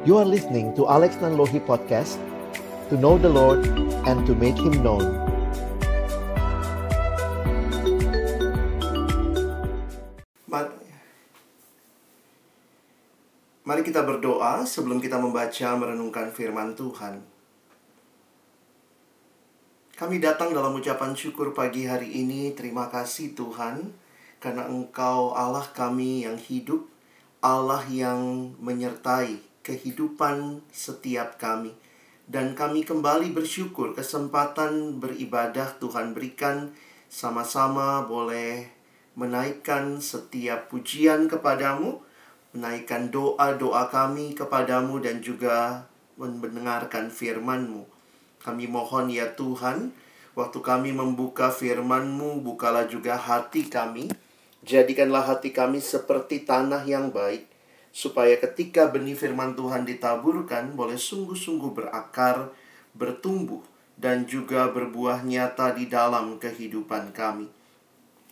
You are listening to Alex Nanlohi Podcast To know the Lord and to make Him known Mari kita berdoa sebelum kita membaca merenungkan firman Tuhan. Kami datang dalam ucapan syukur pagi hari ini. Terima kasih Tuhan, karena Engkau Allah kami yang hidup, Allah yang menyertai kehidupan setiap kami. Dan kami kembali bersyukur kesempatan beribadah Tuhan berikan sama-sama boleh menaikkan setiap pujian kepadamu, menaikkan doa-doa kami kepadamu dan juga mendengarkan firman-Mu. Kami mohon ya Tuhan, waktu kami membuka firman-Mu, bukalah juga hati kami. Jadikanlah hati kami seperti tanah yang baik, supaya ketika benih firman Tuhan ditaburkan boleh sungguh-sungguh berakar, bertumbuh, dan juga berbuah nyata di dalam kehidupan kami.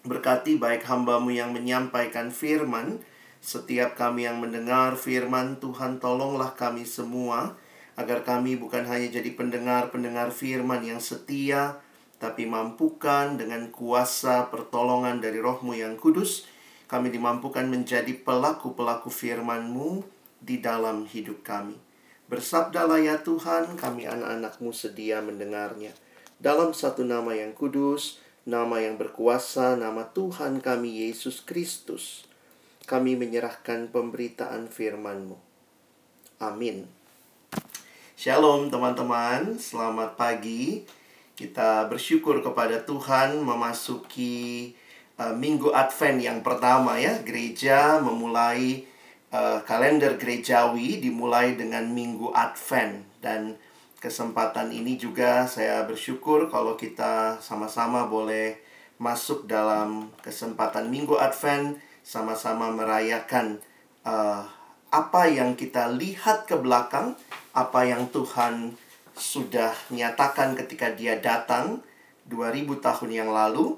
Berkati baik hambamu yang menyampaikan firman, setiap kami yang mendengar firman Tuhan tolonglah kami semua, agar kami bukan hanya jadi pendengar-pendengar firman yang setia, tapi mampukan dengan kuasa pertolongan dari rohmu yang kudus, kami dimampukan menjadi pelaku-pelaku firman-Mu di dalam hidup kami. Bersabdalah ya Tuhan, kami anak-anak-Mu sedia mendengarnya. Dalam satu nama yang kudus, nama yang berkuasa, nama Tuhan kami Yesus Kristus, kami menyerahkan pemberitaan firman-Mu. Amin. Shalom teman-teman, selamat pagi. Kita bersyukur kepada Tuhan memasuki uh, minggu Advent yang pertama ya, gereja memulai uh, kalender gerejawi dimulai dengan minggu Advent. Dan kesempatan ini juga saya bersyukur kalau kita sama-sama boleh masuk dalam kesempatan minggu Advent sama-sama merayakan uh, apa yang kita lihat ke belakang, apa yang Tuhan sudah nyatakan ketika dia datang 2000 tahun yang lalu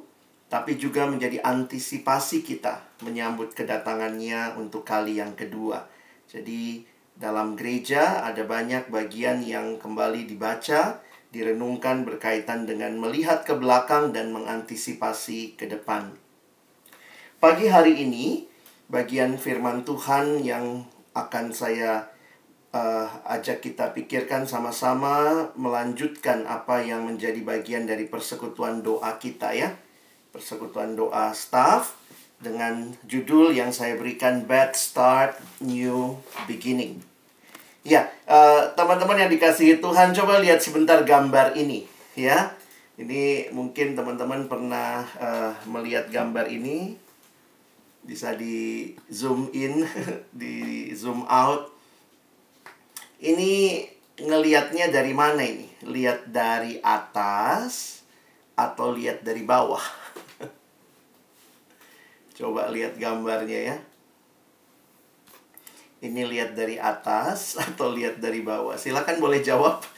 tapi juga menjadi antisipasi kita menyambut kedatangannya untuk kali yang kedua. Jadi, dalam gereja ada banyak bagian yang kembali dibaca, direnungkan berkaitan dengan melihat ke belakang dan mengantisipasi ke depan. Pagi hari ini, bagian firman Tuhan yang akan saya uh, ajak kita pikirkan sama-sama melanjutkan apa yang menjadi bagian dari persekutuan doa kita ya persekutuan doa staff dengan judul yang saya berikan Bad Start New Beginning. Ya, uh, teman-teman yang dikasihi Tuhan, coba lihat sebentar gambar ini, ya. Ini mungkin teman-teman pernah uh, melihat gambar ini, bisa di zoom in, di zoom out. Ini ngelihatnya dari mana ini? Lihat dari atas atau lihat dari bawah? Coba lihat gambarnya ya. Ini lihat dari atas atau lihat dari bawah? Silakan boleh jawab.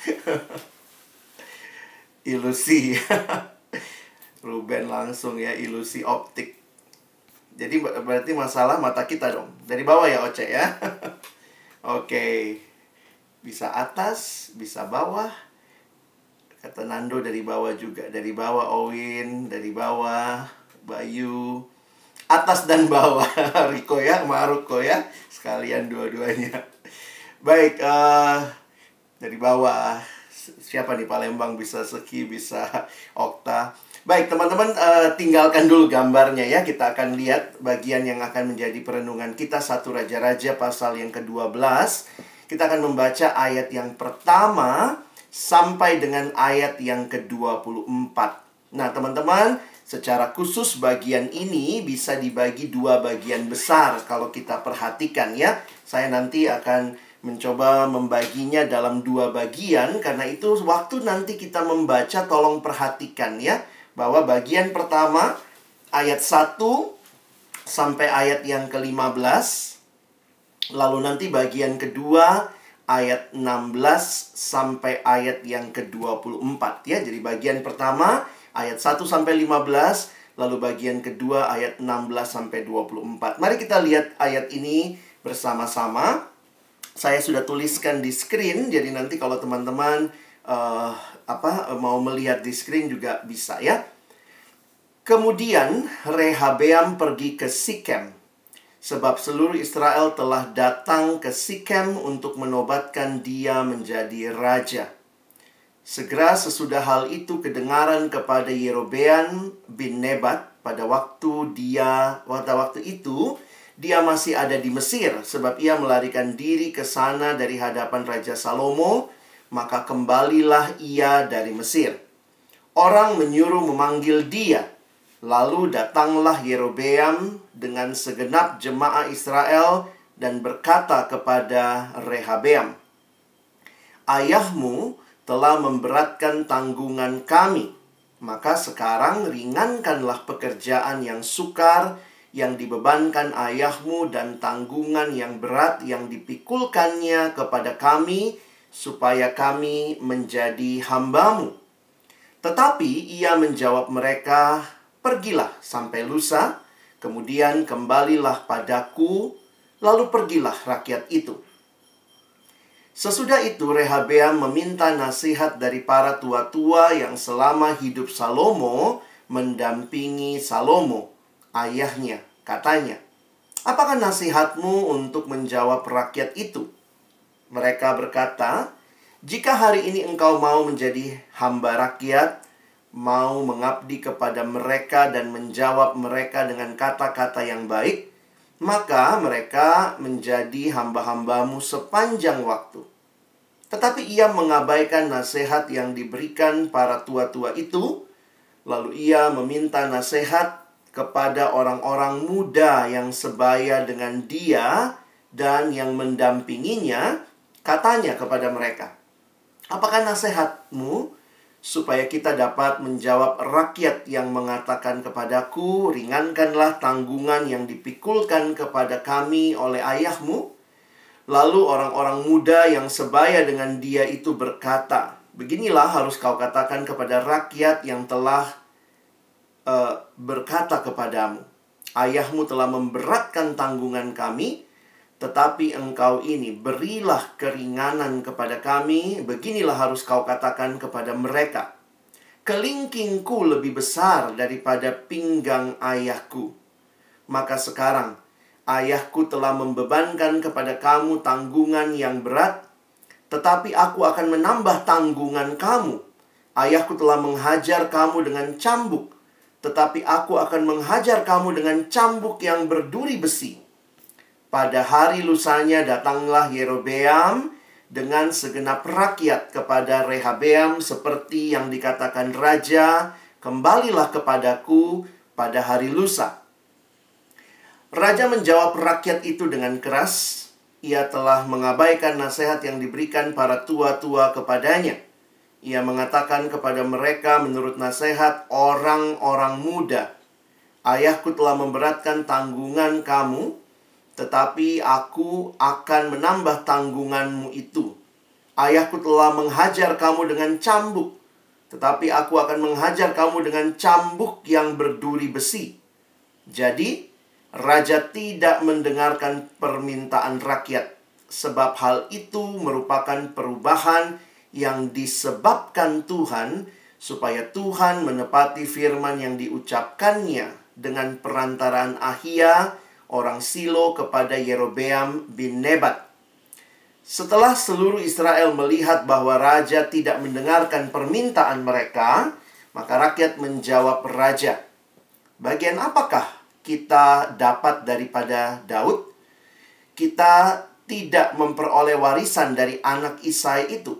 ilusi. Ruben langsung ya, ilusi optik. Jadi berarti masalah mata kita dong. Dari bawah ya Oce ya. Oke. Bisa atas, bisa bawah. Kata Nando dari bawah juga. Dari bawah Owin, dari bawah Bayu, atas dan bawah. Riko ya Maruko ya. Sekalian dua-duanya. Baik uh, dari bawah. Siapa nih Palembang bisa Seki bisa Okta? Baik teman-teman uh, tinggalkan dulu gambarnya ya. Kita akan lihat bagian yang akan menjadi perenungan kita. Satu raja-raja pasal yang ke-12 kita akan membaca ayat yang pertama sampai dengan ayat yang ke-24 nah teman-teman Secara khusus bagian ini bisa dibagi dua bagian besar kalau kita perhatikan ya. Saya nanti akan mencoba membaginya dalam dua bagian karena itu waktu nanti kita membaca tolong perhatikan ya bahwa bagian pertama ayat 1 sampai ayat yang ke-15 lalu nanti bagian kedua ayat 16 sampai ayat yang ke-24 ya. Jadi bagian pertama ayat 1 sampai 15, lalu bagian kedua ayat 16 sampai 24. Mari kita lihat ayat ini bersama-sama. saya sudah tuliskan di screen, jadi nanti kalau teman-teman uh, apa mau melihat di screen juga bisa ya. Kemudian Rehabeam pergi ke Sikem sebab seluruh Israel telah datang ke Sikem untuk menobatkan dia menjadi raja. Segera sesudah hal itu kedengaran kepada Yerobeam bin Nebat pada waktu dia pada waktu itu dia masih ada di Mesir sebab ia melarikan diri ke sana dari hadapan Raja Salomo maka kembalilah ia dari Mesir. Orang menyuruh memanggil dia Lalu datanglah Yerobeam dengan segenap jemaah Israel dan berkata kepada Rehabeam, Ayahmu telah memberatkan tanggungan kami, maka sekarang ringankanlah pekerjaan yang sukar yang dibebankan ayahmu dan tanggungan yang berat yang dipikulkannya kepada kami, supaya kami menjadi hambamu. Tetapi ia menjawab mereka, Pergilah sampai lusa, kemudian kembalilah padaku, lalu pergilah rakyat itu. Sesudah itu Rehabeam meminta nasihat dari para tua-tua yang selama hidup Salomo mendampingi Salomo, ayahnya. Katanya, apakah nasihatmu untuk menjawab rakyat itu? Mereka berkata, jika hari ini engkau mau menjadi hamba rakyat, mau mengabdi kepada mereka dan menjawab mereka dengan kata-kata yang baik, maka mereka menjadi hamba-hambamu sepanjang waktu. Tetapi ia mengabaikan nasihat yang diberikan para tua-tua itu, lalu ia meminta nasihat kepada orang-orang muda yang sebaya dengan dia dan yang mendampinginya, katanya kepada mereka, "Apakah nasihatmu?" Supaya kita dapat menjawab rakyat yang mengatakan kepadaku, ringankanlah tanggungan yang dipikulkan kepada kami oleh ayahmu. Lalu orang-orang muda yang sebaya dengan dia itu berkata, beginilah harus kau katakan kepada rakyat yang telah uh, berkata kepadamu, ayahmu telah memberatkan tanggungan kami, tetapi engkau ini berilah keringanan kepada kami, beginilah harus kau katakan kepada mereka. Kelingkingku lebih besar daripada pinggang ayahku. Maka sekarang ayahku telah membebankan kepada kamu tanggungan yang berat, tetapi aku akan menambah tanggungan kamu. Ayahku telah menghajar kamu dengan cambuk, tetapi aku akan menghajar kamu dengan cambuk yang berduri besi. Pada hari lusanya datanglah Yerobeam dengan segenap rakyat kepada Rehabeam seperti yang dikatakan raja, kembalilah kepadaku pada hari lusa. Raja menjawab rakyat itu dengan keras. Ia telah mengabaikan nasihat yang diberikan para tua-tua kepadanya. Ia mengatakan kepada mereka menurut nasihat orang-orang muda, Ayahku telah memberatkan tanggungan kamu, tetapi aku akan menambah tanggunganmu itu. Ayahku telah menghajar kamu dengan cambuk, tetapi aku akan menghajar kamu dengan cambuk yang berduri besi. Jadi, raja tidak mendengarkan permintaan rakyat, sebab hal itu merupakan perubahan yang disebabkan Tuhan, supaya Tuhan menepati firman yang diucapkannya dengan perantaraan Ahia orang Silo kepada Yerobeam bin Nebat. Setelah seluruh Israel melihat bahwa raja tidak mendengarkan permintaan mereka, maka rakyat menjawab raja, "Bagian apakah kita dapat daripada Daud? Kita tidak memperoleh warisan dari anak Isai itu.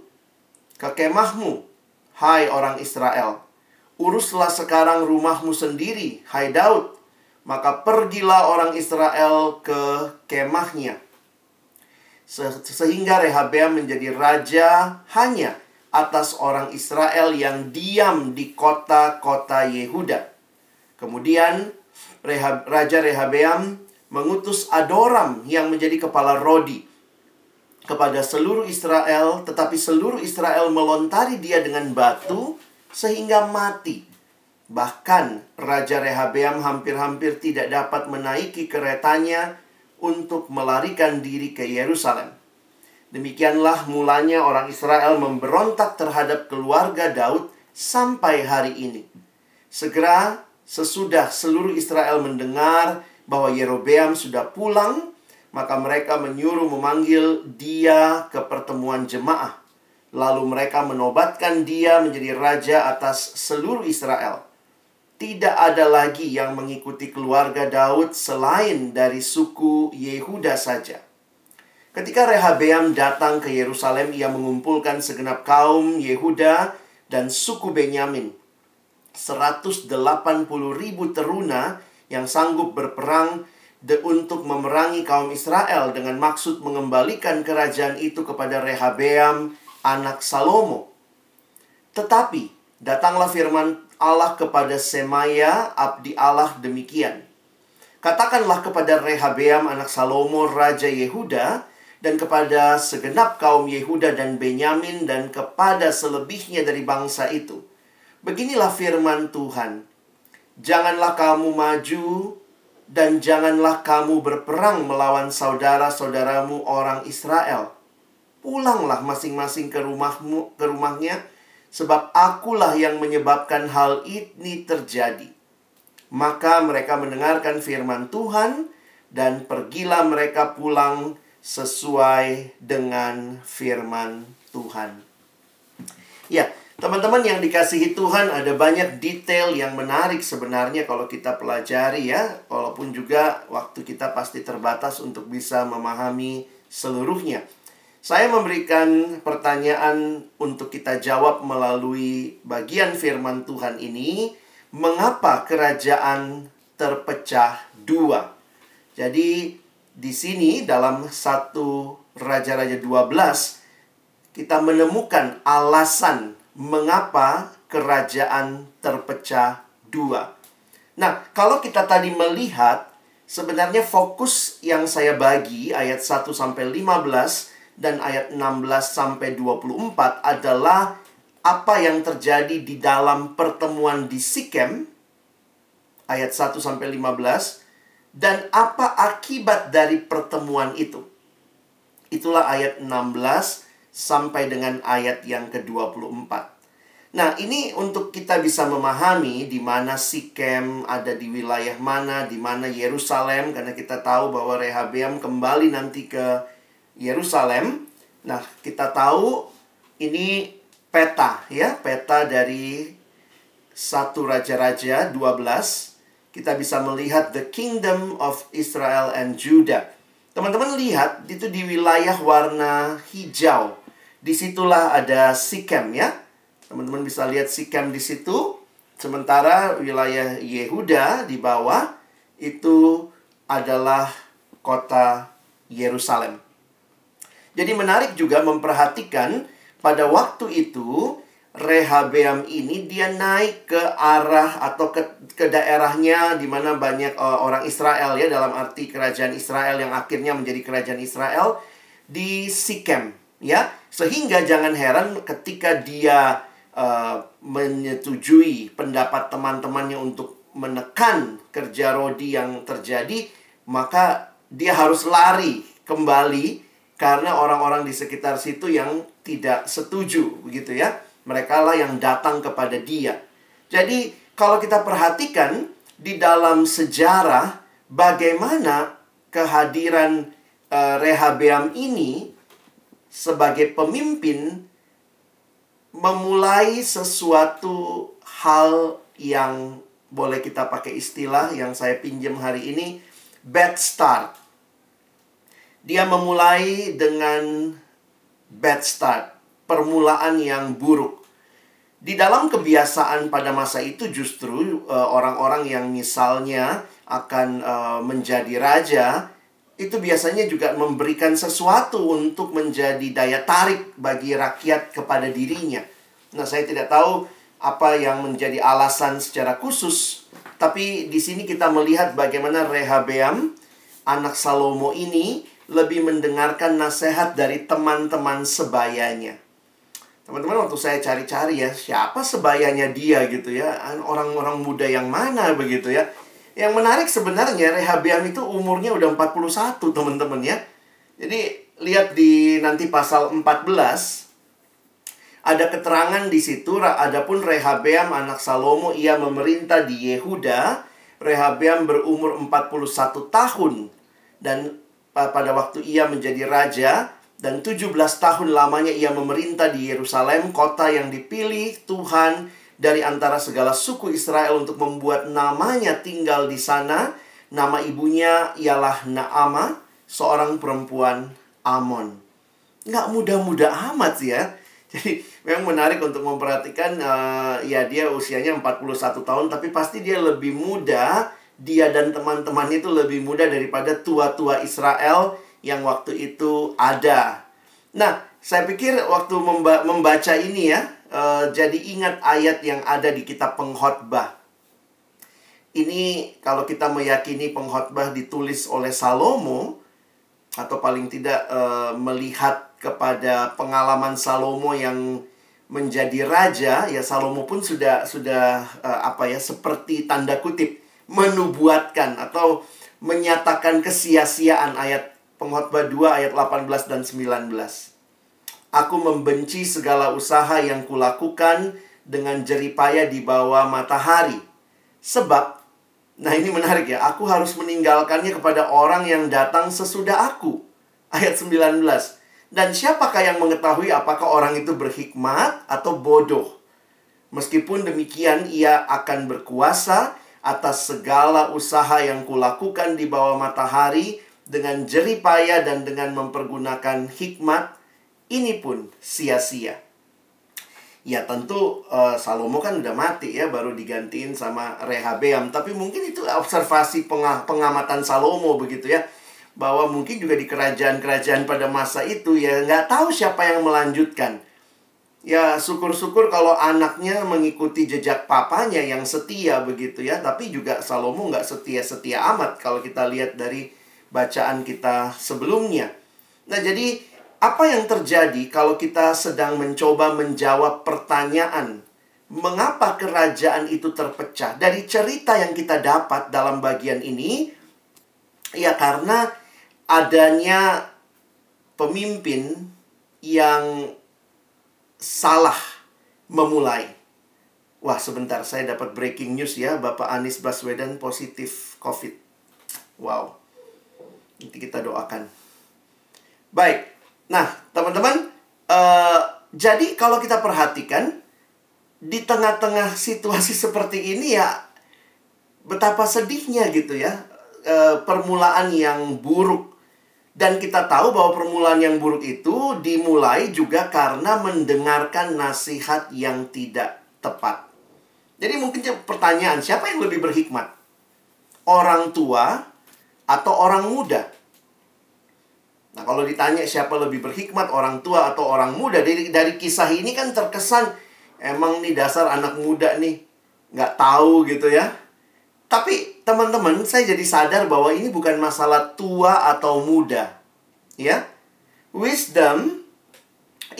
Kekemahmu, hai orang Israel, uruslah sekarang rumahmu sendiri, hai Daud." Maka pergilah orang Israel ke kemahnya. Sehingga Rehabeam menjadi raja hanya atas orang Israel yang diam di kota-kota Yehuda. Kemudian Raja Rehabeam mengutus Adoram yang menjadi kepala Rodi kepada seluruh Israel, tetapi seluruh Israel melontari dia dengan batu sehingga mati. Bahkan Raja Rehabeam hampir-hampir tidak dapat menaiki keretanya untuk melarikan diri ke Yerusalem. Demikianlah mulanya orang Israel memberontak terhadap keluarga Daud sampai hari ini. Segera sesudah seluruh Israel mendengar bahwa Yerobeam sudah pulang, maka mereka menyuruh memanggil dia ke pertemuan jemaah. Lalu mereka menobatkan dia menjadi raja atas seluruh Israel. Tidak ada lagi yang mengikuti keluarga Daud selain dari suku Yehuda saja. Ketika Rehabeam datang ke Yerusalem, ia mengumpulkan segenap kaum Yehuda dan suku Benyamin. 180 ribu teruna yang sanggup berperang de untuk memerangi kaum Israel dengan maksud mengembalikan kerajaan itu kepada Rehabeam anak Salomo. Tetapi datanglah firman Allah kepada Semaya abdi Allah demikian. Katakanlah kepada Rehabeam anak Salomo raja Yehuda dan kepada segenap kaum Yehuda dan Benyamin dan kepada selebihnya dari bangsa itu. Beginilah firman Tuhan. Janganlah kamu maju dan janganlah kamu berperang melawan saudara-saudaramu orang Israel pulanglah masing-masing ke rumahmu ke rumahnya sebab akulah yang menyebabkan hal ini terjadi. Maka mereka mendengarkan firman Tuhan dan pergilah mereka pulang sesuai dengan firman Tuhan. Ya, teman-teman yang dikasihi Tuhan ada banyak detail yang menarik sebenarnya kalau kita pelajari ya, walaupun juga waktu kita pasti terbatas untuk bisa memahami seluruhnya. Saya memberikan pertanyaan untuk kita jawab melalui bagian firman Tuhan ini. Mengapa kerajaan terpecah dua? Jadi di sini dalam satu Raja-Raja 12 kita menemukan alasan mengapa kerajaan terpecah dua. Nah, kalau kita tadi melihat sebenarnya fokus yang saya bagi ayat 1 sampai 15 dan ayat 16 sampai 24 adalah apa yang terjadi di dalam pertemuan di Sikem ayat 1 sampai 15 dan apa akibat dari pertemuan itu. Itulah ayat 16 sampai dengan ayat yang ke-24. Nah, ini untuk kita bisa memahami di mana Sikem ada di wilayah mana, di mana Yerusalem karena kita tahu bahwa Rehabeam kembali nanti ke Yerusalem. Nah, kita tahu ini peta ya, peta dari satu raja-raja 12. Kita bisa melihat the kingdom of Israel and Judah. Teman-teman lihat itu di wilayah warna hijau. Di situlah ada Sikem ya. Teman-teman bisa lihat Sikem di situ. Sementara wilayah Yehuda di bawah itu adalah kota Yerusalem. Jadi menarik juga memperhatikan pada waktu itu Rehabeam ini dia naik ke arah atau ke, ke daerahnya di mana banyak uh, orang Israel ya dalam arti kerajaan Israel yang akhirnya menjadi kerajaan Israel di Sikem ya. Sehingga jangan heran ketika dia uh, menyetujui pendapat teman-temannya untuk menekan kerja Rodi yang terjadi maka dia harus lari kembali karena orang-orang di sekitar situ yang tidak setuju begitu ya. Mereka lah yang datang kepada dia. Jadi kalau kita perhatikan di dalam sejarah bagaimana kehadiran uh, Rehabeam ini sebagai pemimpin memulai sesuatu hal yang boleh kita pakai istilah yang saya pinjam hari ini bad start dia memulai dengan bad start, permulaan yang buruk. Di dalam kebiasaan pada masa itu justru eh, orang-orang yang misalnya akan uh, menjadi raja itu biasanya juga memberikan sesuatu untuk menjadi daya tarik bagi rakyat kepada dirinya. Nah, saya tidak tahu apa yang menjadi alasan secara khusus, tapi di sini kita melihat bagaimana Rehabeam anak Salomo ini lebih mendengarkan nasihat dari teman-teman sebayanya. Teman-teman waktu saya cari-cari ya, siapa sebayanya dia gitu ya? Orang-orang muda yang mana begitu ya? Yang menarik sebenarnya Rehabiam itu umurnya udah 41 teman-teman ya. Jadi lihat di nanti pasal 14 ada keterangan di situ adapun Rehabeam anak Salomo ia memerintah di Yehuda Rehabeam berumur 41 tahun dan pada waktu ia menjadi raja dan 17 tahun lamanya ia memerintah di Yerusalem kota yang dipilih Tuhan dari antara segala suku Israel untuk membuat namanya tinggal di sana. Nama ibunya ialah Naama seorang perempuan Amon. Nggak muda-muda amat sih ya. Jadi memang menarik untuk memperhatikan uh, ya dia usianya 41 tahun tapi pasti dia lebih muda dia dan teman-temannya itu lebih muda daripada tua-tua Israel yang waktu itu ada. Nah, saya pikir waktu memba membaca ini ya, uh, jadi ingat ayat yang ada di kitab pengkhotbah. Ini kalau kita meyakini pengkhotbah ditulis oleh Salomo atau paling tidak uh, melihat kepada pengalaman Salomo yang menjadi raja, ya Salomo pun sudah sudah uh, apa ya seperti tanda kutip menubuatkan atau menyatakan kesia-siaan ayat Pengkhotbah 2 ayat 18 dan 19. Aku membenci segala usaha yang kulakukan dengan jeripaya di bawah matahari. Sebab, nah ini menarik ya, aku harus meninggalkannya kepada orang yang datang sesudah aku. Ayat 19. Dan siapakah yang mengetahui apakah orang itu berhikmat atau bodoh? Meskipun demikian, ia akan berkuasa atas segala usaha yang kulakukan di bawah matahari dengan jeripaya dan dengan mempergunakan hikmat. Ini pun sia-sia. Ya tentu uh, Salomo kan udah mati ya baru digantiin sama Rehabeam tapi mungkin itu observasi pengamatan Salomo begitu ya bahwa mungkin juga di kerajaan-kerajaan pada masa itu ya nggak tahu siapa yang melanjutkan. Ya syukur-syukur kalau anaknya mengikuti jejak papanya yang setia begitu ya. Tapi juga Salomo nggak setia-setia amat kalau kita lihat dari bacaan kita sebelumnya. Nah jadi apa yang terjadi kalau kita sedang mencoba menjawab pertanyaan mengapa kerajaan itu terpecah? Dari cerita yang kita dapat dalam bagian ini, ya karena adanya pemimpin yang salah memulai. Wah, sebentar saya dapat breaking news ya, Bapak Anies Baswedan positif COVID. Wow. Nanti kita doakan. Baik. Nah, teman-teman, uh, jadi kalau kita perhatikan di tengah-tengah situasi seperti ini ya betapa sedihnya gitu ya. Uh, permulaan yang buruk dan kita tahu bahwa permulaan yang buruk itu dimulai juga karena mendengarkan nasihat yang tidak tepat. Jadi mungkin pertanyaan, siapa yang lebih berhikmat? Orang tua atau orang muda? Nah, kalau ditanya siapa lebih berhikmat, orang tua atau orang muda, dari, dari kisah ini kan terkesan emang nih dasar anak muda nih, nggak tahu gitu ya. Tapi teman-teman, saya jadi sadar bahwa ini bukan masalah tua atau muda. Ya. Wisdom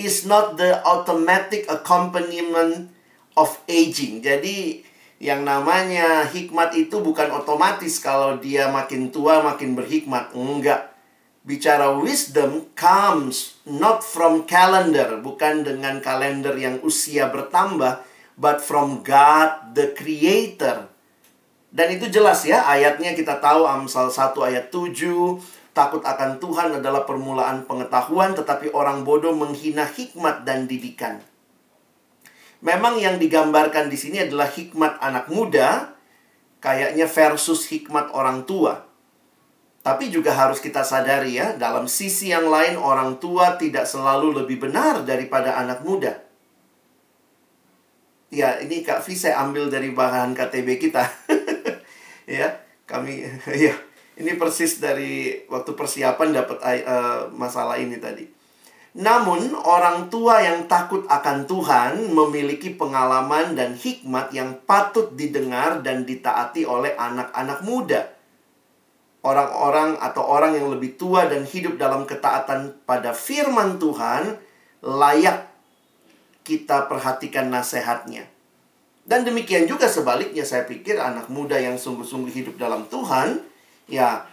is not the automatic accompaniment of aging. Jadi yang namanya hikmat itu bukan otomatis kalau dia makin tua makin berhikmat. Enggak. Bicara wisdom comes not from calendar, bukan dengan kalender yang usia bertambah, but from God the creator dan itu jelas ya, ayatnya kita tahu Amsal 1 ayat 7, takut akan Tuhan adalah permulaan pengetahuan, tetapi orang bodoh menghina hikmat dan didikan. Memang yang digambarkan di sini adalah hikmat anak muda, kayaknya versus hikmat orang tua. Tapi juga harus kita sadari ya, dalam sisi yang lain orang tua tidak selalu lebih benar daripada anak muda. Ya, ini Kak Vi saya ambil dari bahan KTB kita. ya kami ya ini persis dari waktu persiapan dapat uh, masalah ini tadi. Namun orang tua yang takut akan Tuhan memiliki pengalaman dan hikmat yang patut didengar dan ditaati oleh anak-anak muda. Orang-orang atau orang yang lebih tua dan hidup dalam ketaatan pada firman Tuhan layak kita perhatikan nasihatnya. Dan demikian juga sebaliknya saya pikir anak muda yang sungguh-sungguh hidup dalam Tuhan, ya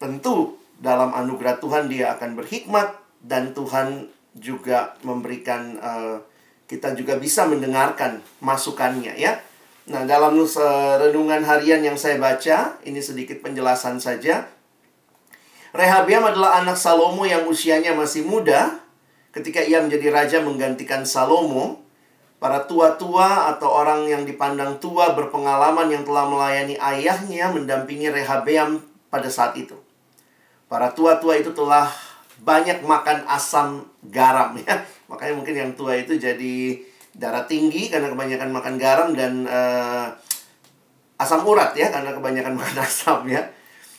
tentu dalam anugerah Tuhan dia akan berhikmat, dan Tuhan juga memberikan uh, kita juga bisa mendengarkan masukannya ya. Nah, dalam renungan harian yang saya baca, ini sedikit penjelasan saja. Rehabiam adalah anak Salomo yang usianya masih muda ketika ia menjadi raja menggantikan Salomo. Para tua-tua atau orang yang dipandang tua berpengalaman yang telah melayani ayahnya mendampingi Rehabeam pada saat itu. Para tua-tua itu telah banyak makan asam garam ya. Makanya mungkin yang tua itu jadi darah tinggi karena kebanyakan makan garam dan uh, asam urat ya karena kebanyakan makan asam ya.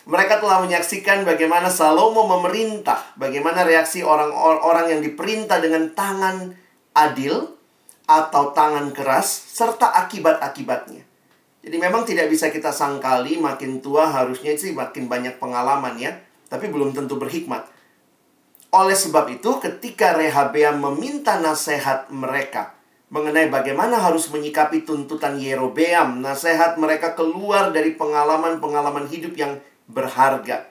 Mereka telah menyaksikan bagaimana Salomo memerintah, bagaimana reaksi orang-orang yang diperintah dengan tangan adil atau tangan keras serta akibat-akibatnya. Jadi memang tidak bisa kita sangkali makin tua harusnya sih makin banyak pengalaman ya, tapi belum tentu berhikmat. Oleh sebab itu ketika Rehabeam meminta nasihat mereka mengenai bagaimana harus menyikapi tuntutan Yerobeam, nasihat mereka keluar dari pengalaman-pengalaman hidup yang berharga,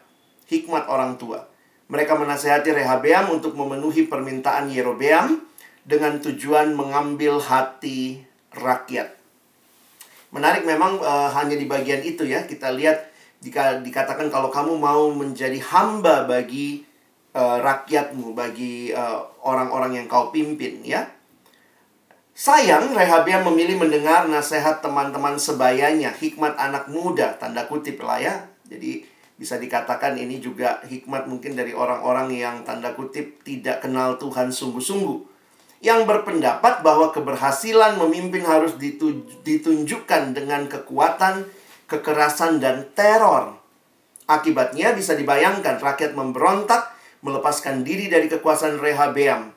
hikmat orang tua. Mereka menasehati Rehabeam untuk memenuhi permintaan Yerobeam dengan tujuan mengambil hati rakyat. Menarik memang uh, hanya di bagian itu ya. Kita lihat jika dikatakan kalau kamu mau menjadi hamba bagi uh, rakyatmu, bagi eh, orang-orang uh, yang kau pimpin ya. Sayang, Rehabiam memilih mendengar nasihat teman-teman sebayanya, hikmat anak muda, tanda kutip lah ya. Jadi bisa dikatakan ini juga hikmat mungkin dari orang-orang yang tanda kutip tidak kenal Tuhan sungguh-sungguh yang berpendapat bahwa keberhasilan memimpin harus ditunjukkan dengan kekuatan, kekerasan, dan teror. Akibatnya bisa dibayangkan rakyat memberontak, melepaskan diri dari kekuasaan Rehabeam.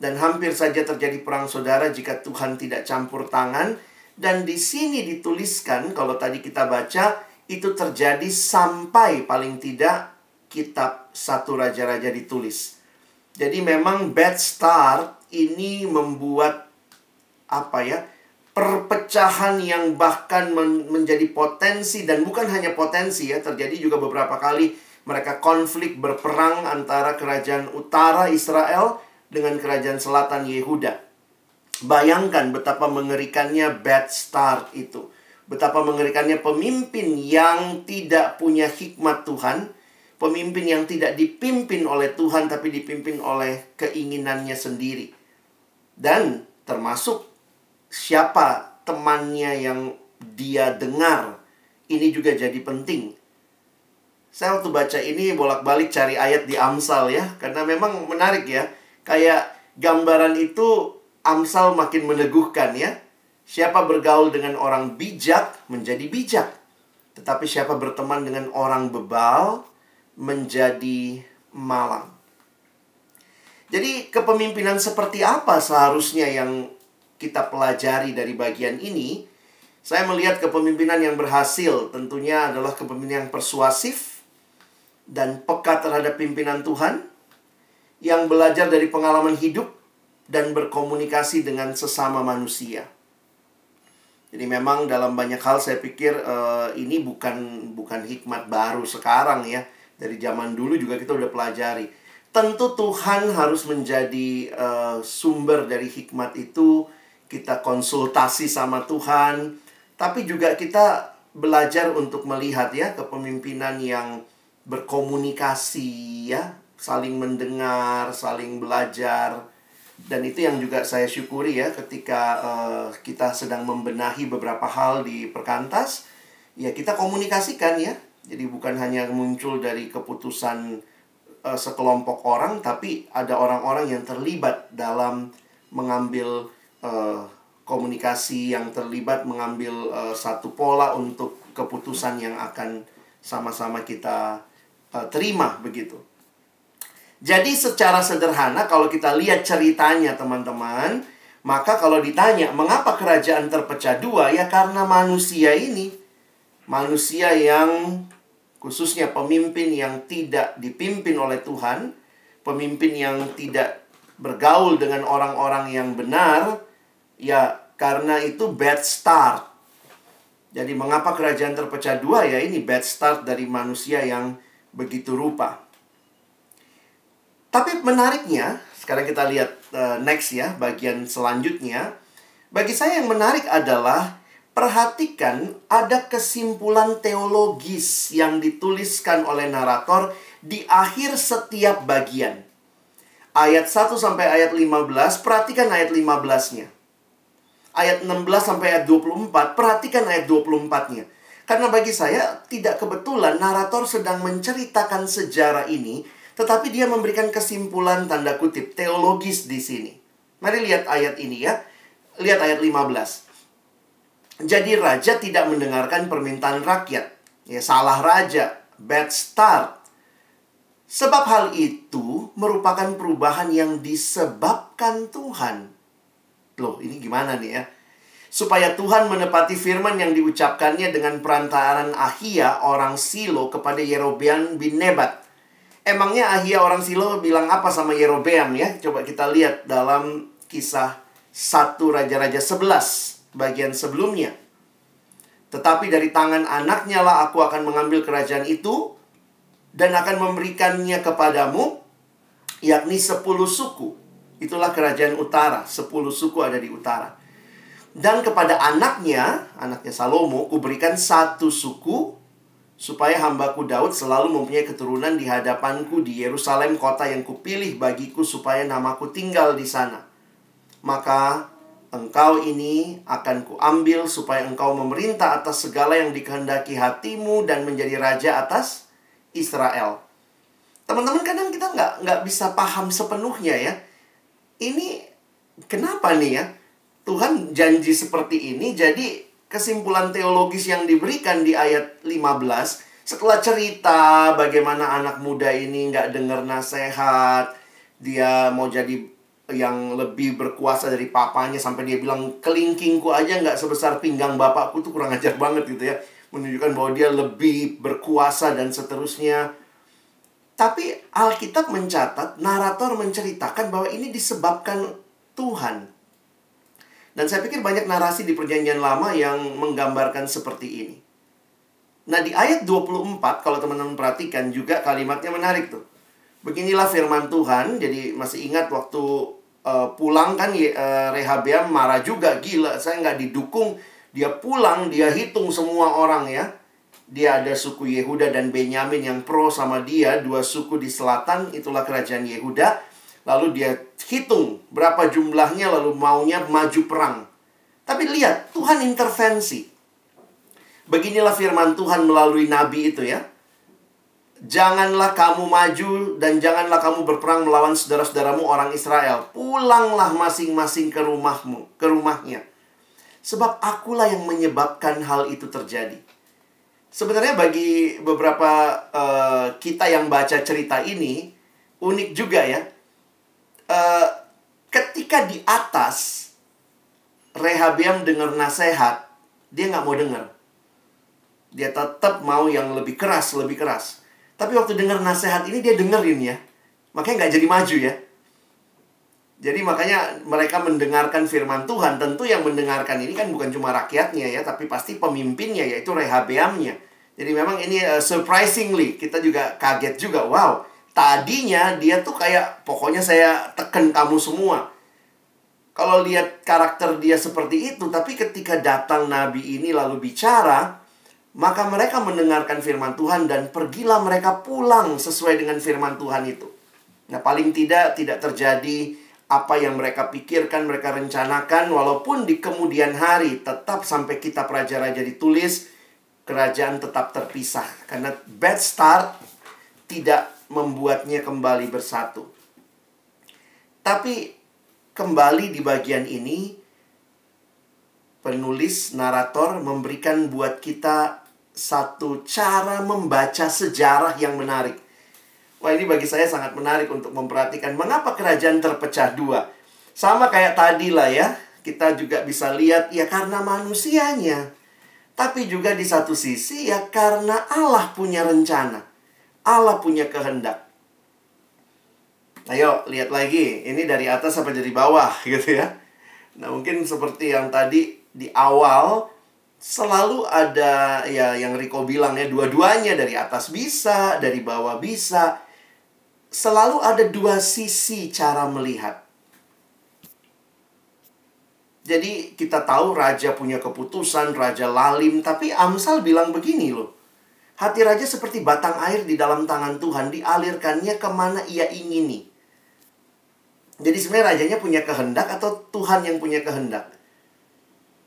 Dan hampir saja terjadi perang saudara jika Tuhan tidak campur tangan. Dan di sini dituliskan, kalau tadi kita baca, itu terjadi sampai paling tidak kitab satu raja-raja ditulis. Jadi memang bad start ini membuat apa ya perpecahan yang bahkan men menjadi potensi dan bukan hanya potensi ya terjadi juga beberapa kali mereka konflik berperang antara kerajaan utara Israel dengan kerajaan selatan Yehuda. Bayangkan betapa mengerikannya bad start itu. Betapa mengerikannya pemimpin yang tidak punya hikmat Tuhan, pemimpin yang tidak dipimpin oleh Tuhan tapi dipimpin oleh keinginannya sendiri dan termasuk siapa temannya yang dia dengar. Ini juga jadi penting. Saya waktu baca ini bolak-balik cari ayat di Amsal ya, karena memang menarik ya. Kayak gambaran itu Amsal makin meneguhkan ya. Siapa bergaul dengan orang bijak menjadi bijak. Tetapi siapa berteman dengan orang bebal menjadi malang. Jadi kepemimpinan seperti apa seharusnya yang kita pelajari dari bagian ini? Saya melihat kepemimpinan yang berhasil tentunya adalah kepemimpinan yang persuasif dan peka terhadap pimpinan Tuhan yang belajar dari pengalaman hidup dan berkomunikasi dengan sesama manusia. Jadi memang dalam banyak hal saya pikir uh, ini bukan bukan hikmat baru sekarang ya. Dari zaman dulu juga kita udah pelajari tentu Tuhan harus menjadi uh, sumber dari hikmat itu. Kita konsultasi sama Tuhan, tapi juga kita belajar untuk melihat ya kepemimpinan yang berkomunikasi ya, saling mendengar, saling belajar. Dan itu yang juga saya syukuri ya ketika uh, kita sedang membenahi beberapa hal di perkantas, ya kita komunikasikan ya. Jadi bukan hanya muncul dari keputusan uh, sekelompok orang, tapi ada orang-orang yang terlibat dalam mengambil uh, komunikasi, yang terlibat mengambil uh, satu pola untuk keputusan yang akan sama-sama kita uh, terima begitu. Jadi secara sederhana kalau kita lihat ceritanya teman-teman, maka kalau ditanya mengapa kerajaan terpecah dua ya karena manusia ini manusia yang khususnya pemimpin yang tidak dipimpin oleh Tuhan, pemimpin yang tidak bergaul dengan orang-orang yang benar, ya karena itu bad start. Jadi mengapa kerajaan terpecah dua ya ini bad start dari manusia yang begitu rupa. Tapi menariknya, sekarang kita lihat uh, next ya, bagian selanjutnya. Bagi saya yang menarik adalah perhatikan ada kesimpulan teologis yang dituliskan oleh narator di akhir setiap bagian. Ayat 1 sampai ayat 15, perhatikan ayat 15-nya. Ayat 16 sampai ayat 24, perhatikan ayat 24-nya. Karena bagi saya tidak kebetulan narator sedang menceritakan sejarah ini, tetapi dia memberikan kesimpulan tanda kutip teologis di sini. Mari lihat ayat ini ya. Lihat ayat 15. Jadi raja tidak mendengarkan permintaan rakyat. Ya salah raja, bad start. Sebab hal itu merupakan perubahan yang disebabkan Tuhan. Loh, ini gimana nih ya? Supaya Tuhan menepati firman yang diucapkannya dengan perantaran Ahia orang Silo kepada Yerobeam bin Nebat. Emangnya Ahia orang Silo bilang apa sama Yerobeam ya? Coba kita lihat dalam kisah 1 Raja-Raja 11 bagian sebelumnya. Tetapi dari tangan anaknya lah aku akan mengambil kerajaan itu dan akan memberikannya kepadamu yakni sepuluh suku. Itulah kerajaan utara, sepuluh suku ada di utara. Dan kepada anaknya, anaknya Salomo, kuberikan satu suku supaya hambaku Daud selalu mempunyai keturunan di hadapanku di Yerusalem kota yang kupilih bagiku supaya namaku tinggal di sana. Maka engkau ini akan kuambil supaya engkau memerintah atas segala yang dikehendaki hatimu dan menjadi raja atas Israel. Teman-teman kadang kita nggak nggak bisa paham sepenuhnya ya. Ini kenapa nih ya? Tuhan janji seperti ini jadi kesimpulan teologis yang diberikan di ayat 15 setelah cerita bagaimana anak muda ini nggak dengar nasihat dia mau jadi yang lebih berkuasa dari papanya sampai dia bilang kelingkingku aja nggak sebesar pinggang bapakku tuh kurang ajar banget gitu ya menunjukkan bahwa dia lebih berkuasa dan seterusnya. Tapi Alkitab mencatat, narator menceritakan bahwa ini disebabkan Tuhan. Dan saya pikir banyak narasi di perjanjian lama yang menggambarkan seperti ini. Nah di ayat 24 kalau teman-teman perhatikan juga kalimatnya menarik tuh. Beginilah firman Tuhan, jadi masih ingat waktu uh, pulang kan uh, Rehabeam marah juga, gila saya nggak didukung dia pulang, dia hitung semua orang ya. Dia ada suku Yehuda dan Benyamin yang pro sama dia, dua suku di selatan, itulah kerajaan Yehuda. Lalu dia hitung berapa jumlahnya, lalu maunya maju perang. Tapi lihat, Tuhan intervensi. Beginilah firman Tuhan melalui nabi itu ya. Janganlah kamu maju dan janganlah kamu berperang melawan saudara-saudaramu orang Israel. Pulanglah masing-masing ke rumahmu, ke rumahnya. Sebab akulah yang menyebabkan hal itu terjadi. Sebenarnya bagi beberapa uh, kita yang baca cerita ini, unik juga ya. Uh, ketika di atas, Rehabiam dengar nasihat, dia nggak mau dengar. Dia tetap mau yang lebih keras, lebih keras. Tapi waktu dengar nasihat ini dia dengerin ya. Makanya nggak jadi maju ya. Jadi makanya mereka mendengarkan firman Tuhan. Tentu yang mendengarkan ini kan bukan cuma rakyatnya ya, tapi pasti pemimpinnya yaitu Rehabeamnya. Jadi memang ini uh, surprisingly kita juga kaget juga. Wow, tadinya dia tuh kayak pokoknya saya tekan kamu semua. Kalau lihat karakter dia seperti itu, tapi ketika datang nabi ini lalu bicara, maka mereka mendengarkan firman Tuhan dan pergilah mereka pulang sesuai dengan firman Tuhan itu. Nah, paling tidak tidak terjadi apa yang mereka pikirkan, mereka rencanakan, walaupun di kemudian hari tetap sampai kitab raja-raja ditulis, kerajaan tetap terpisah. Karena bad start tidak membuatnya kembali bersatu. Tapi kembali di bagian ini, penulis, narator memberikan buat kita satu cara membaca sejarah yang menarik. Wah ini bagi saya sangat menarik untuk memperhatikan mengapa kerajaan terpecah dua. Sama kayak tadi lah ya, kita juga bisa lihat ya karena manusianya. Tapi juga di satu sisi ya karena Allah punya rencana. Allah punya kehendak. Ayo lihat lagi, ini dari atas sampai dari bawah gitu ya. Nah mungkin seperti yang tadi di awal selalu ada ya yang Riko bilang ya dua-duanya dari atas bisa, dari bawah bisa. selalu ada dua sisi cara melihat. Jadi kita tahu raja punya keputusan, raja lalim, tapi Amsal bilang begini loh. Hati raja seperti batang air di dalam tangan Tuhan, dialirkannya ke mana ia ingini. Jadi sebenarnya rajanya punya kehendak atau Tuhan yang punya kehendak?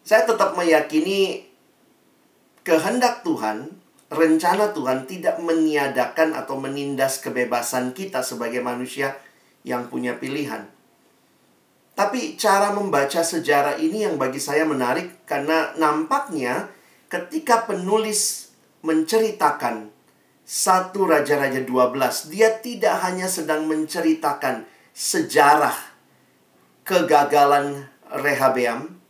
Saya tetap meyakini kehendak Tuhan, rencana Tuhan tidak meniadakan atau menindas kebebasan kita sebagai manusia yang punya pilihan. Tapi cara membaca sejarah ini yang bagi saya menarik karena nampaknya ketika penulis menceritakan satu Raja-Raja 12, dia tidak hanya sedang menceritakan sejarah kegagalan Rehabeam,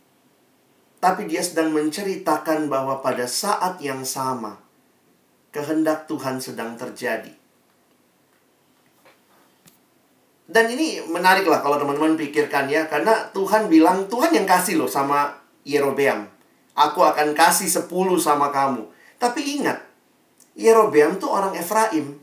tapi dia sedang menceritakan bahwa pada saat yang sama kehendak Tuhan sedang terjadi. Dan ini menarik lah kalau teman-teman pikirkan ya, karena Tuhan bilang, Tuhan yang kasih loh sama Yerobeam. Aku akan kasih sepuluh sama kamu. Tapi ingat, Yerobeam tuh orang Efraim.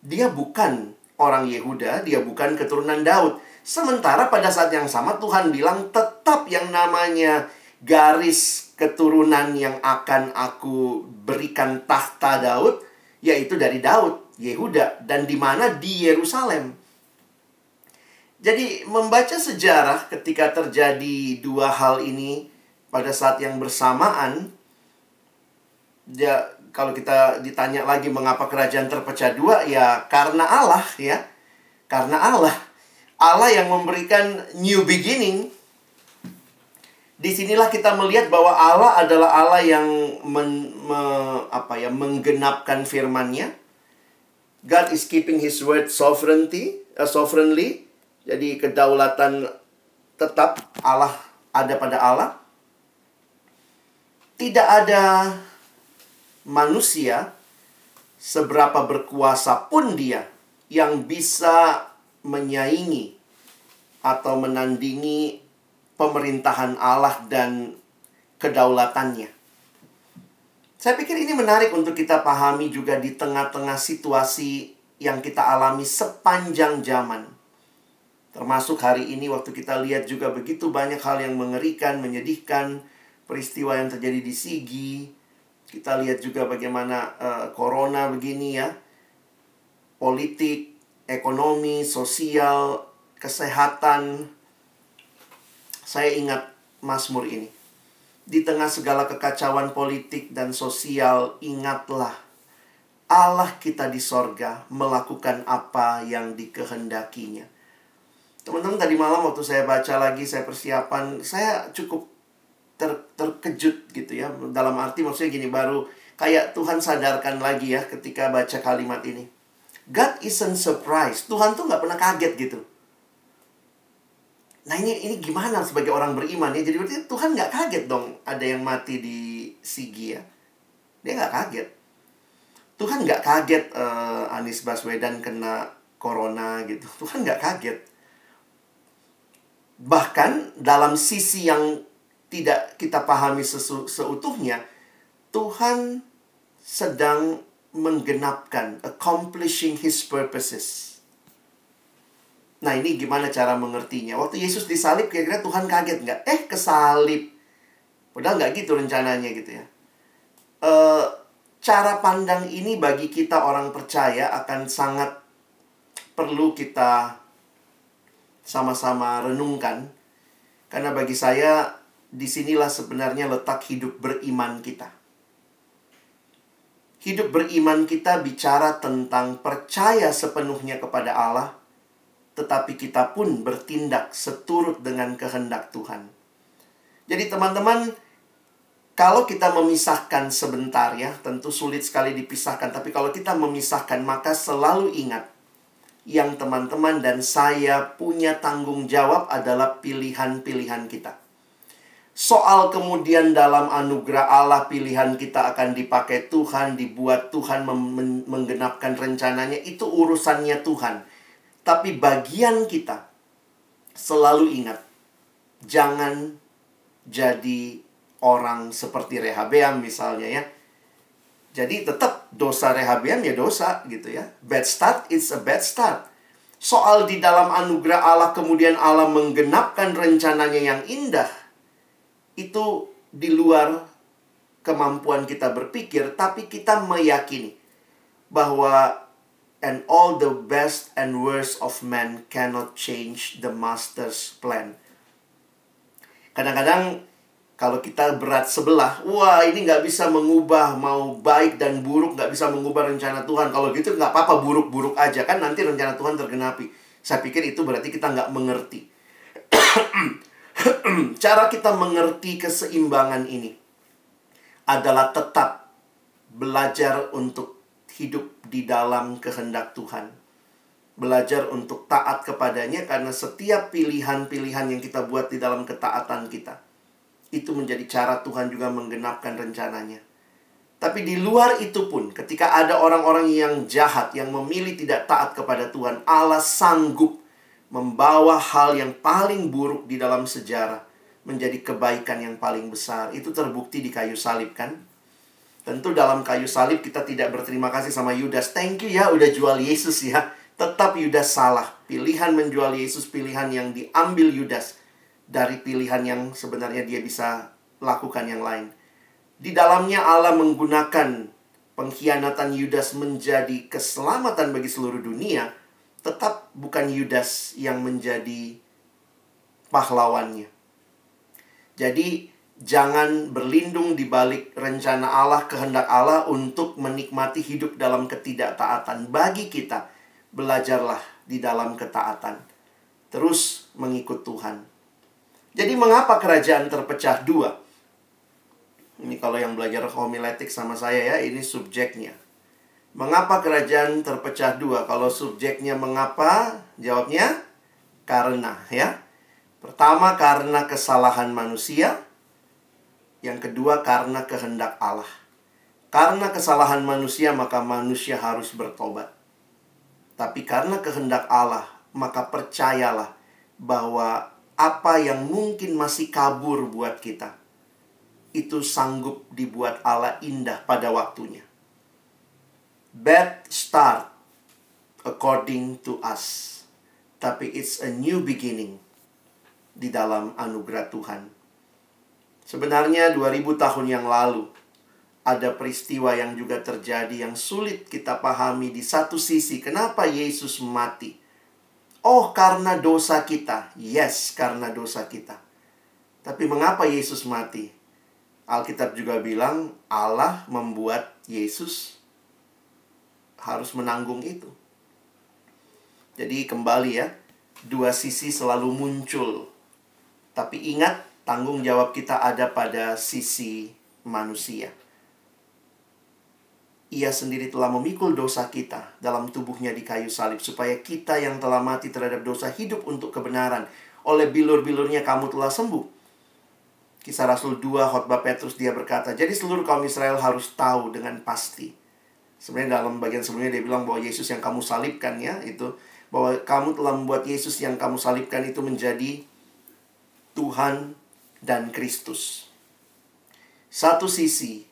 Dia bukan orang Yehuda, dia bukan keturunan Daud. Sementara pada saat yang sama Tuhan bilang tetap yang namanya garis keturunan yang akan aku berikan tahta Daud, yaitu dari Daud, Yehuda, dan di mana di Yerusalem. Jadi membaca sejarah ketika terjadi dua hal ini pada saat yang bersamaan ya kalau kita ditanya lagi mengapa kerajaan terpecah dua ya karena Allah ya. Karena Allah. Allah yang memberikan new beginning. Di sinilah kita melihat bahwa Allah adalah Allah yang men, me, apa ya menggenapkan firman-Nya. God is keeping His word sovereignty, uh, sovereignly jadi kedaulatan tetap Allah ada pada Allah. Tidak ada manusia seberapa berkuasa pun dia yang bisa menyaingi atau menandingi pemerintahan Allah dan kedaulatannya. Saya pikir ini menarik untuk kita pahami juga di tengah-tengah situasi yang kita alami sepanjang zaman. Termasuk hari ini waktu kita lihat juga begitu banyak hal yang mengerikan, menyedihkan, peristiwa yang terjadi di Sigi. Kita lihat juga bagaimana uh, corona begini ya. Politik, ekonomi, sosial, kesehatan. Saya ingat Mazmur ini. Di tengah segala kekacauan politik dan sosial, ingatlah Allah kita di sorga melakukan apa yang dikehendakinya. Teman-teman tadi malam waktu saya baca lagi, saya persiapan, saya cukup ter, terkejut gitu ya. Dalam arti maksudnya gini, baru kayak Tuhan sadarkan lagi ya ketika baca kalimat ini. God isn't surprised. Tuhan tuh nggak pernah kaget gitu. Nah ini ini gimana sebagai orang beriman ya? Jadi berarti Tuhan nggak kaget dong ada yang mati di Sigi ya. Dia nggak kaget. Tuhan nggak kaget uh, Anies Baswedan kena corona gitu. Tuhan nggak kaget. Bahkan dalam sisi yang tidak kita pahami sesu, seutuhnya, Tuhan sedang menggenapkan, accomplishing His purposes. Nah ini gimana cara mengertinya? Waktu Yesus disalib kira-kira Tuhan kaget nggak? Eh kesalib. Padahal nggak gitu rencananya gitu ya. E, cara pandang ini bagi kita orang percaya akan sangat perlu kita sama-sama renungkan. Karena bagi saya, di sinilah sebenarnya letak hidup beriman kita. Hidup beriman kita bicara tentang percaya sepenuhnya kepada Allah, tetapi kita pun bertindak seturut dengan kehendak Tuhan. Jadi teman-teman, kalau kita memisahkan sebentar ya, tentu sulit sekali dipisahkan, tapi kalau kita memisahkan maka selalu ingat yang teman-teman dan saya punya tanggung jawab adalah pilihan-pilihan kita. Soal kemudian dalam anugerah Allah pilihan kita akan dipakai Tuhan, dibuat Tuhan menggenapkan rencananya, itu urusannya Tuhan. Tapi bagian kita selalu ingat, jangan jadi orang seperti Rehabeam misalnya ya jadi tetap dosa Rehabian ya dosa gitu ya. Bad start it's a bad start. Soal di dalam anugerah Allah kemudian Allah menggenapkan rencananya yang indah. Itu di luar kemampuan kita berpikir, tapi kita meyakini bahwa and all the best and worst of man cannot change the master's plan. Kadang-kadang kalau kita berat sebelah, wah ini nggak bisa mengubah mau baik dan buruk, nggak bisa mengubah rencana Tuhan. Kalau gitu nggak apa-apa buruk-buruk aja kan nanti rencana Tuhan tergenapi. Saya pikir itu berarti kita nggak mengerti. Cara kita mengerti keseimbangan ini adalah tetap belajar untuk hidup di dalam kehendak Tuhan. Belajar untuk taat kepadanya karena setiap pilihan-pilihan yang kita buat di dalam ketaatan kita itu menjadi cara Tuhan juga menggenapkan rencananya. Tapi di luar itu pun, ketika ada orang-orang yang jahat yang memilih tidak taat kepada Tuhan, Allah sanggup membawa hal yang paling buruk di dalam sejarah menjadi kebaikan yang paling besar. Itu terbukti di kayu salib kan? Tentu dalam kayu salib kita tidak berterima kasih sama Yudas. Thank you ya udah jual Yesus ya. Tetap Yudas salah. Pilihan menjual Yesus pilihan yang diambil Yudas dari pilihan yang sebenarnya dia bisa lakukan yang lain. Di dalamnya Allah menggunakan pengkhianatan Yudas menjadi keselamatan bagi seluruh dunia, tetap bukan Yudas yang menjadi pahlawannya. Jadi jangan berlindung di balik rencana Allah, kehendak Allah untuk menikmati hidup dalam ketidaktaatan. Bagi kita, belajarlah di dalam ketaatan. Terus mengikut Tuhan. Jadi mengapa kerajaan terpecah dua? Ini kalau yang belajar homiletik sama saya ya, ini subjeknya. Mengapa kerajaan terpecah dua? Kalau subjeknya mengapa? Jawabnya karena ya. Pertama karena kesalahan manusia, yang kedua karena kehendak Allah. Karena kesalahan manusia maka manusia harus bertobat. Tapi karena kehendak Allah, maka percayalah bahwa apa yang mungkin masih kabur buat kita itu sanggup dibuat Allah indah pada waktunya. Bad start according to us. Tapi it's a new beginning di dalam anugerah Tuhan. Sebenarnya 2000 tahun yang lalu ada peristiwa yang juga terjadi yang sulit kita pahami di satu sisi kenapa Yesus mati. Oh, karena dosa kita. Yes, karena dosa kita. Tapi mengapa Yesus mati? Alkitab juga bilang Allah membuat Yesus harus menanggung itu. Jadi kembali ya, dua sisi selalu muncul tapi ingat, tanggung jawab kita ada pada sisi manusia. Ia sendiri telah memikul dosa kita dalam tubuhnya di kayu salib supaya kita yang telah mati terhadap dosa hidup untuk kebenaran. Oleh bilur-bilurnya kamu telah sembuh. Kisah Rasul 2 khotbah Petrus dia berkata, jadi seluruh kaum Israel harus tahu dengan pasti. Sebenarnya dalam bagian sebelumnya dia bilang bahwa Yesus yang kamu salibkan ya, itu bahwa kamu telah membuat Yesus yang kamu salibkan itu menjadi Tuhan dan Kristus. Satu sisi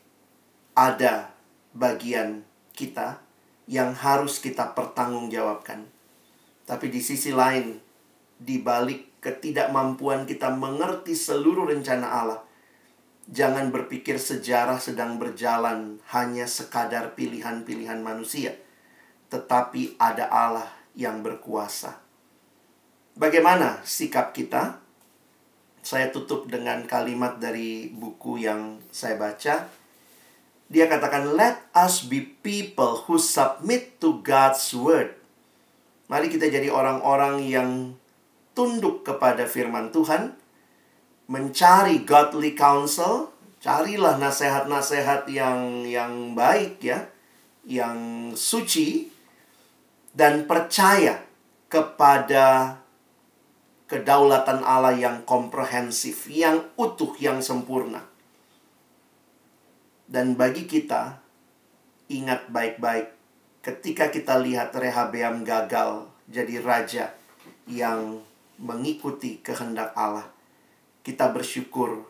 ada bagian kita yang harus kita pertanggungjawabkan. Tapi di sisi lain, di balik ketidakmampuan kita mengerti seluruh rencana Allah, jangan berpikir sejarah sedang berjalan hanya sekadar pilihan-pilihan manusia, tetapi ada Allah yang berkuasa. Bagaimana sikap kita? Saya tutup dengan kalimat dari buku yang saya baca. Dia katakan, "Let us be people who submit to God's word." Mari kita jadi orang-orang yang tunduk kepada firman Tuhan, mencari godly counsel, carilah nasihat-nasihat yang yang baik ya, yang suci dan percaya kepada kedaulatan Allah yang komprehensif, yang utuh, yang sempurna. Dan bagi kita, ingat baik-baik, ketika kita lihat Rehabeam gagal jadi raja yang mengikuti kehendak Allah, kita bersyukur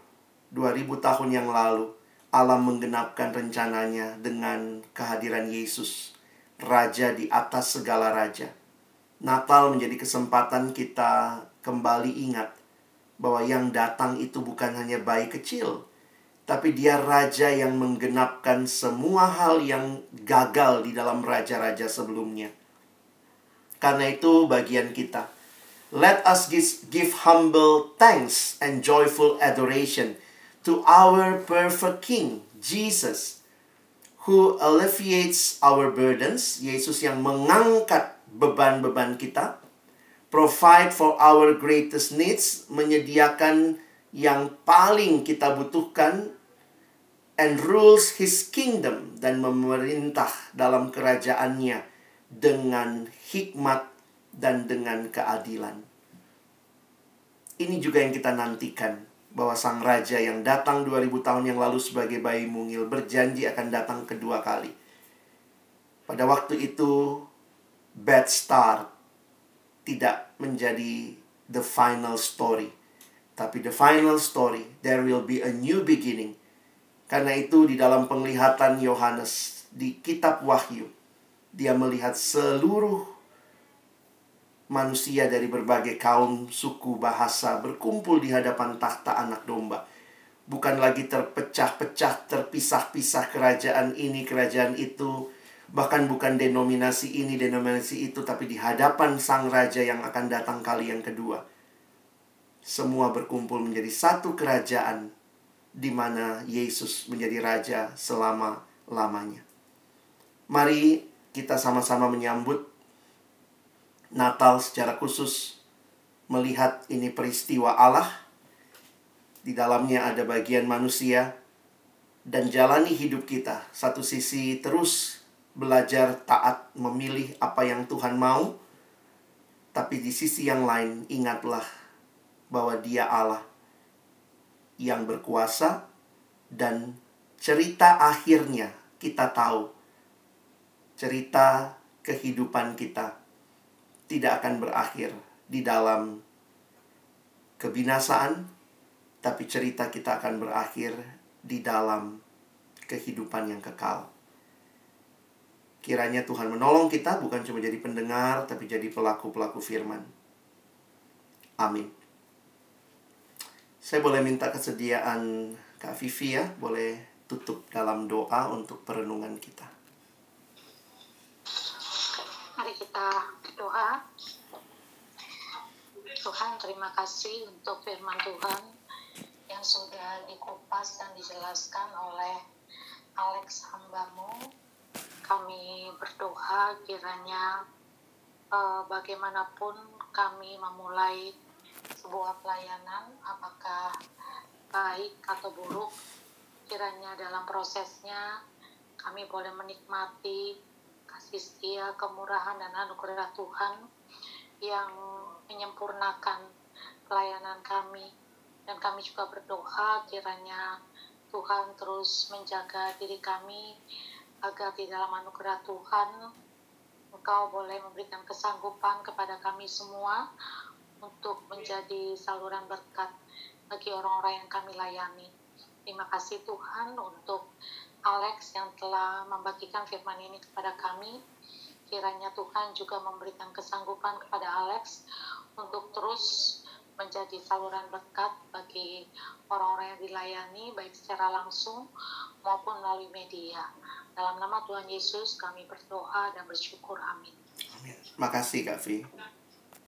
2000 tahun yang lalu Allah menggenapkan rencananya dengan kehadiran Yesus, raja di atas segala raja Natal menjadi kesempatan kita kembali ingat bahwa yang datang itu bukan hanya bayi kecil, tapi dia raja yang menggenapkan semua hal yang gagal di dalam raja-raja sebelumnya. Karena itu bagian kita. Let us give, humble thanks and joyful adoration to our perfect King, Jesus, who alleviates our burdens, Yesus yang mengangkat beban-beban kita, provide for our greatest needs, menyediakan yang paling kita butuhkan, and rules his kingdom, dan memerintah dalam kerajaannya dengan hikmat dan dengan keadilan. Ini juga yang kita nantikan, bahwa sang raja yang datang 2000 tahun yang lalu sebagai bayi mungil berjanji akan datang kedua kali. Pada waktu itu, bad start tidak menjadi the final story. Tapi the final story, there will be a new beginning. Karena itu di dalam penglihatan Yohanes di kitab Wahyu, dia melihat seluruh manusia dari berbagai kaum, suku, bahasa berkumpul di hadapan takhta anak domba. Bukan lagi terpecah-pecah, terpisah-pisah kerajaan ini, kerajaan itu, bahkan bukan denominasi ini, denominasi itu, tapi di hadapan sang raja yang akan datang kali yang kedua. Semua berkumpul menjadi satu kerajaan di mana Yesus menjadi raja selama-lamanya. Mari kita sama-sama menyambut Natal secara khusus melihat ini peristiwa Allah. Di dalamnya ada bagian manusia dan jalani hidup kita. Satu sisi terus belajar taat memilih apa yang Tuhan mau. Tapi di sisi yang lain ingatlah bahwa dia Allah yang berkuasa dan cerita akhirnya kita tahu. Cerita kehidupan kita tidak akan berakhir di dalam kebinasaan, tapi cerita kita akan berakhir di dalam kehidupan yang kekal. Kiranya Tuhan menolong kita bukan cuma jadi pendengar, tapi jadi pelaku-pelaku firman. Amin. Saya boleh minta kesediaan Kak Vivi ya, boleh tutup dalam doa untuk perenungan kita. Mari kita berdoa. Tuhan, terima kasih untuk firman Tuhan yang sudah dikupas dan dijelaskan oleh Alex hambamu kami berdoa kiranya uh, bagaimanapun kami memulai sebuah pelayanan apakah baik atau buruk kiranya dalam prosesnya kami boleh menikmati kasih setia kemurahan dan anugerah Tuhan yang menyempurnakan pelayanan kami. Dan kami juga berdoa kiranya Tuhan terus menjaga diri kami agar di dalam anugerah Tuhan Engkau boleh memberikan kesanggupan kepada kami semua untuk menjadi saluran berkat bagi orang-orang yang kami layani. Terima kasih Tuhan untuk Alex yang telah membagikan firman ini kepada kami. Kiranya Tuhan juga memberikan kesanggupan kepada Alex untuk terus menjadi saluran berkat bagi orang-orang yang dilayani baik secara langsung maupun melalui media. Dalam nama Tuhan Yesus kami berdoa dan bersyukur. Amin. Amin. Makasih Kak Vi.